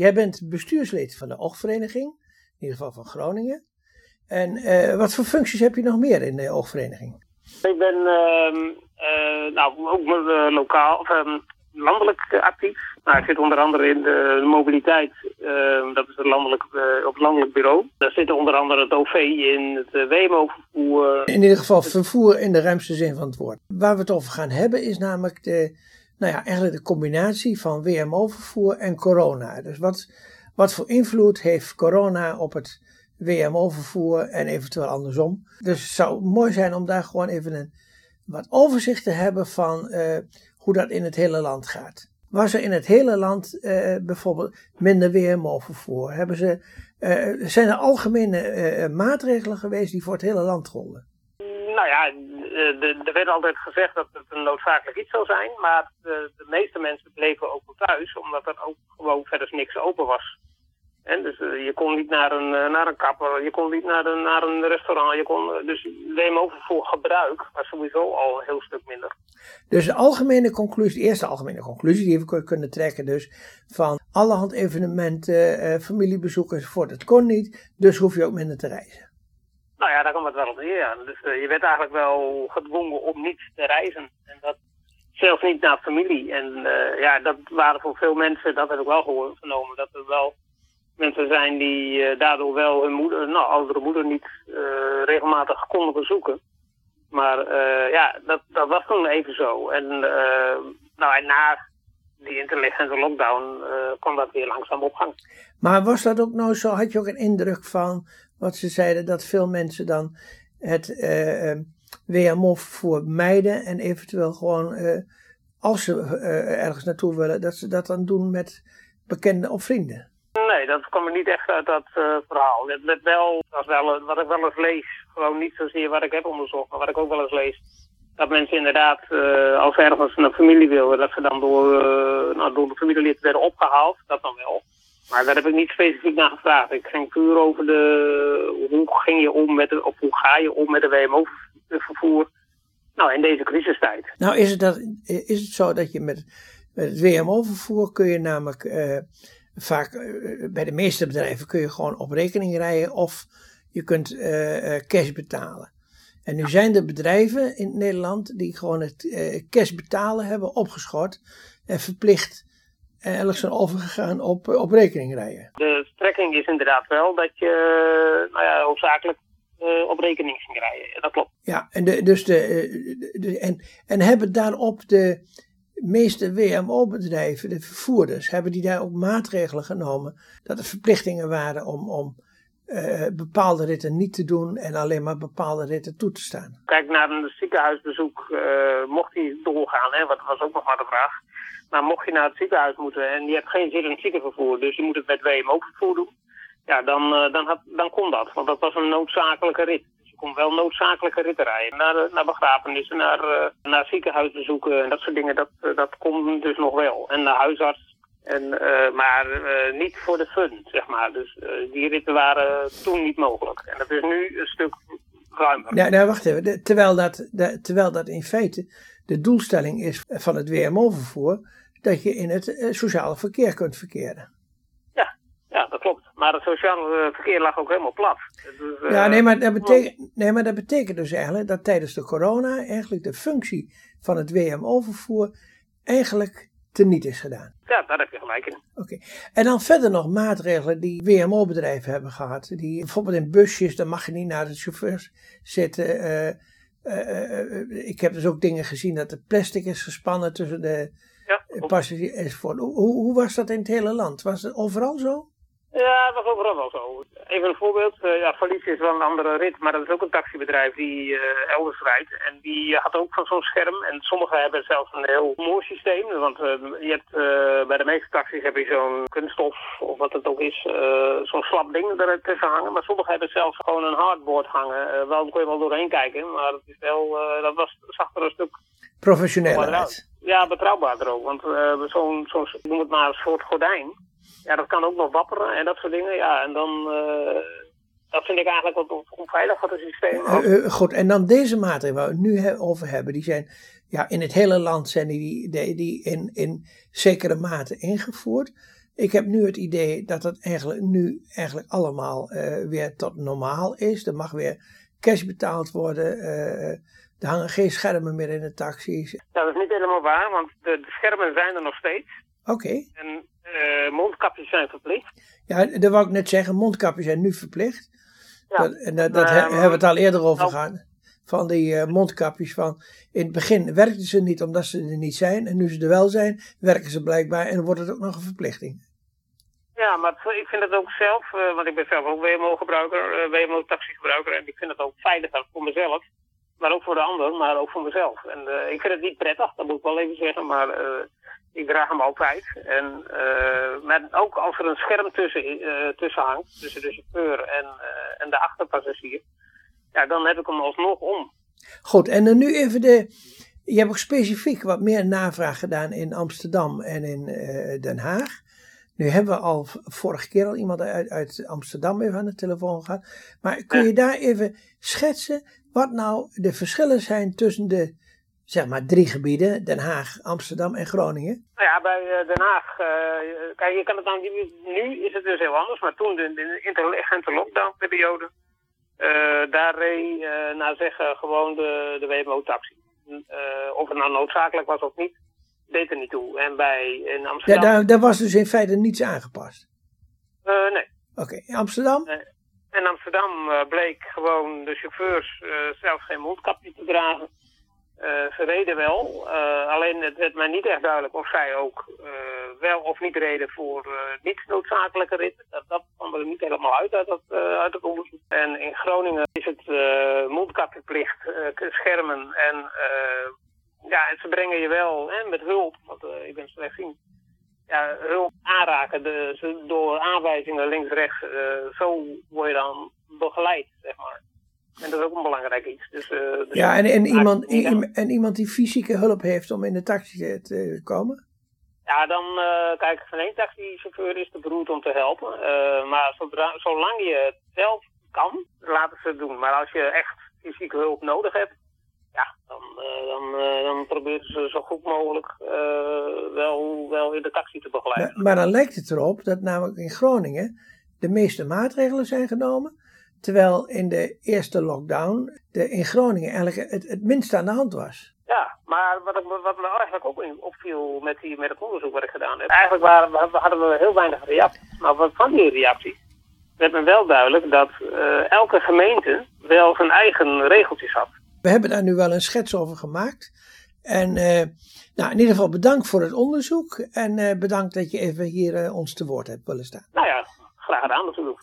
Jij bent bestuurslid van de oogvereniging, in ieder geval van Groningen. En uh, wat voor functies heb je nog meer in de oogvereniging? Ik ben uh, nou, ook lokaal, of, um, landelijk actief. Nou, ik zit onder andere in de mobiliteit, uh, dat is het landelijk, uh, op het landelijk bureau. Daar zit onder andere het OV in, het WMO-vervoer. In ieder geval vervoer in de ruimste zin van het woord. Waar we het over gaan hebben is namelijk de, nou ja, eigenlijk de combinatie van WMO-vervoer en corona. Dus wat, wat voor invloed heeft corona op het WMO-vervoer en eventueel andersom. Dus het zou mooi zijn om daar gewoon even een wat overzicht te hebben van uh, hoe dat in het hele land gaat. Was er in het hele land uh, bijvoorbeeld minder WMO-vervoer? Hebben ze, uh, zijn er algemene maatregelen geweest die voor het hele land golden? Nou ja, er werd altijd gezegd dat het een noodzakelijk iets zou zijn, maar de, de meeste mensen bleven ook thuis, omdat er ook gewoon verder niks open was. En dus uh, je kon niet naar een, uh, naar een kapper, je kon niet naar een, naar een restaurant. Je kon, dus WMO voor gebruik was sowieso al een heel stuk minder. Dus de algemene conclusie, de eerste algemene conclusie die we kunnen trekken dus van allerhand evenementen, familiebezoeken enzovoort, dat kon niet, dus hoef je ook minder te reizen. Nou ja, daar komt het wel op neer. Dus je werd eigenlijk wel gedwongen om niet te reizen. En dat zelfs niet naar familie. En ja, dat waren voor veel mensen, dat heb ik wel gehoord, genomen, dat er wel mensen zijn die uh, daardoor wel hun moeder, nou, oudere moeder niet regelmatig konden bezoeken. Maar ja, dat, dat was toen even zo. En, nou, en na die intelligente lockdown kwam dat weer langzaam op gang. Maar was dat ook nou zo, had je ook een indruk van wat ze zeiden, dat veel mensen dan het WMO voor mijden en eventueel gewoon, als ze ergens naartoe willen, dat ze dat dan doen met bekenden of vrienden? Nee, dat kwam er niet echt uit dat uh, verhaal. Het werd wel, dat wel, wat ik wel eens lees, gewoon niet zozeer wat ik heb onderzocht, maar wat ik ook wel eens lees. Dat mensen inderdaad, uh, als ergens een familie wilden, dat ze dan door, uh, nou, door de familielid werden opgehaald. Dat dan wel. Maar daar heb ik niet specifiek naar gevraagd. Ik ging puur over de, hoe ging je om met hoe ga je om met de WMO-vervoer. Nou, in deze crisistijd. Nou, is het, dat, is het zo dat je met, met het WMO-vervoer kun je namelijk vaak eh, bij de meeste bedrijven kun je gewoon op rekening rijden of je kunt cash betalen. En nu zijn er bedrijven in Nederland die gewoon het uh, cash betalen hebben opgeschort en verplicht eigenlijk zijn overgegaan op, op rekening rijden. De strekking is inderdaad wel dat je nou ja, hoofdzakelijk uh, op rekening ging rijden. Dat klopt. Ja, en, de, dus de, de, en, en hebben daarop de, meeste WMO-bedrijven, de vervoerders, hebben die daar ook maatregelen genomen dat er verplichtingen waren om, om uh, bepaalde ritten niet te doen en alleen maar bepaalde ritten toe te staan. Kijk, naar een ziekenhuisbezoek uh, mocht die doorgaan, hè, wat was ook nog maar de vraag. Maar mocht je naar het ziekenhuis moeten en je hebt geen zin in het ziekenvervoer, dus je moet het met WMO-vervoer doen, ja, dan, uh, dan, had, dan kon dat, want dat was een noodzakelijke rit kon wel noodzakelijke ritten rijden. Naar, eh, naar begrafenissen, naar, naar ziekenhuisbezoeken en dat soort dingen. Dat, dat kon dus nog wel. En naar huisarts. En, uh, maar niet voor de fun, zeg maar. Dus die ritten waren toen niet mogelijk. En dat is nu een stuk ruimer. Ja, nou, wacht even. terwijl, dat, de, terwijl dat in feite de doelstelling is van het WMO-vervoer... dat je in het sociale verkeer kunt verkeren. Ja, dat klopt. Maar het sociale eh, verkeer lag ook helemaal plat. Dus, ja, nee maar, dat betekent, nee, maar dat betekent dus eigenlijk dat tijdens de corona eigenlijk de functie van het WMO-vervoer eigenlijk teniet is gedaan. Ja, daar heb je gelijk in. Oké. En dan verder nog maatregelen die WMO-bedrijven hebben gehad. Die, bijvoorbeeld in busjes, dan mag je niet naar de chauffeurs zitten. Uh, uh, ik heb dus ook dingen gezien dat er plastic is gespannen tussen de ja, passagiers. Hoe, hoe was dat in het hele land? Was het overal zo? Ja, het was overal wel zo. Even een voorbeeld. Uh, ja, Felice is wel een andere rit, maar dat is ook een taxibedrijf die uh, elders rijdt. En die had ook van zo'n scherm. En sommigen hebben zelfs een heel mooi systeem. Want uh, je hebt, bij de meeste taxis heb je zo'n kunststof, of wat het ook is, zo'n slap ding er tussen hangen. Maar sommigen hebben zelfs gewoon een hardboard hangen. wel, kon je wel doorheen kijken, maar het is wel, dat was, zag er een stuk... Professioneel uit. Ja, betrouwbaarder ook. Want zo'n, zo'n, noem het maar een soort gordijn ja, dat kan ook nog wapperen en dat soort dingen. Ja, en dan, uh, dat vind ik eigenlijk wat onveilig voor het systeem. Uh, goed, en dan deze maatregelen waar we het nu over hebben, die zijn, ja, in het hele land zijn die, die, die in, in zekere mate ingevoerd. Ik heb nu het idee dat het eigenlijk nu eigenlijk allemaal uh, weer tot normaal is. Er mag weer cash betaald worden. Er hangen geen schermen meer in de taxis. dat is niet helemaal waar, want de, de schermen zijn er nog steeds. Oké. En uh, mondkapjes zijn verplicht. Ja, dat wou ik net zeggen. Mondkapjes zijn nu verplicht. Ja, dat, en dat, dat hebben we het al eerder over nou, gehad. Van die uh, mondkapjes. Van, in het begin werkten ze niet omdat ze er niet zijn. En nu ze er wel zijn, werken ze blijkbaar. En dan wordt het ook nog een verplichting. Ja, maar ik vind het ook zelf, uh, want ik ben zelf ook WMO-gebruiker, WMO-taxigebruiker. En ik vind het ook veiliger voor mezelf. Maar ook voor de ander, maar ook voor mezelf. En ik vind het niet prettig, dat moet ik wel even zeggen. Maar ik draag hem altijd. En maar ook als er een scherm tussen, tussen hangt, tussen de chauffeur en, en de achterpassagier. Ja, dan heb ik hem alsnog om. Goed, en dan nu even de... Je hebt ook specifiek wat meer navraag gedaan in Amsterdam en in Den Haag. Nu hebben we al vorige keer al iemand uit, uit Amsterdam even aan de telefoon gehad. Maar kun je daar even schetsen wat nou de verschillen zijn tussen de zeg maar drie gebieden, Den Haag, Amsterdam en Groningen? Nou ja, bij eh, Den Haag, uh, kijk, je kan het dan, nu is het dus heel anders, maar toen in de intelligente lockdown-periode, uh, daar reed, naar zeggen, gewoon de, de WMO-taxi. of het nou noodzakelijk was of niet, deed er niet toe. En bij in Amsterdam... Ja, daar, daar was dus in feite niets aangepast? Uh, nee. Oké, in Amsterdam? Uh, in Amsterdam uh, bleek gewoon de chauffeurs zelfs geen mondkapje te dragen. Ze reden wel, alleen het werd mij niet echt duidelijk of zij ook wel of niet reden voor niet noodzakelijke ritten. Dat, dat kwam er niet helemaal uit uit, dat, uit het onderzoek. En in Groningen is het mondkapjeplicht, schermen en ja, ze brengen je wel hè, met hulp, want ik ben slechtziend. Ja, hulp aanraken, door aanwijzingen links-rechts, zo word je dan begeleid, zeg maar. En dat is ook een belangrijk iets. Dus, uh, dus ja, en, en, iemand, en iemand die fysieke hulp heeft om in de taxi te komen? Ja, dan, uh, kijk, geen taxichauffeur is te beroerd om te helpen. Uh, maar zodra, zolang je het zelf kan, laten ze het doen. Maar als je echt fysieke hulp nodig hebt, ja, dan, dan, dan proberen ze zo goed mogelijk wel, wel in de taxi te begeleiden. Maar, maar, dan lijkt het erop dat namelijk in Groningen de meeste maatregelen zijn genomen. Terwijl in de eerste lockdown de, in Groningen eigenlijk het, het minst aan de hand was. Ja, maar wat, ik, wat me eigenlijk ook opviel met, die, met het onderzoek wat ik gedaan heb. Eigenlijk waren, we, hadden we heel weinig reacties. Maar wat van die reacties werd me wel duidelijk dat elke gemeente wel zijn eigen regeltjes had. We hebben daar nu wel een schets over gemaakt. En uh, nou, in ieder geval bedankt voor het onderzoek. En uh, bedankt dat je even hier ons te woord hebt willen staan. Nou ja, graag gedaan natuurlijk.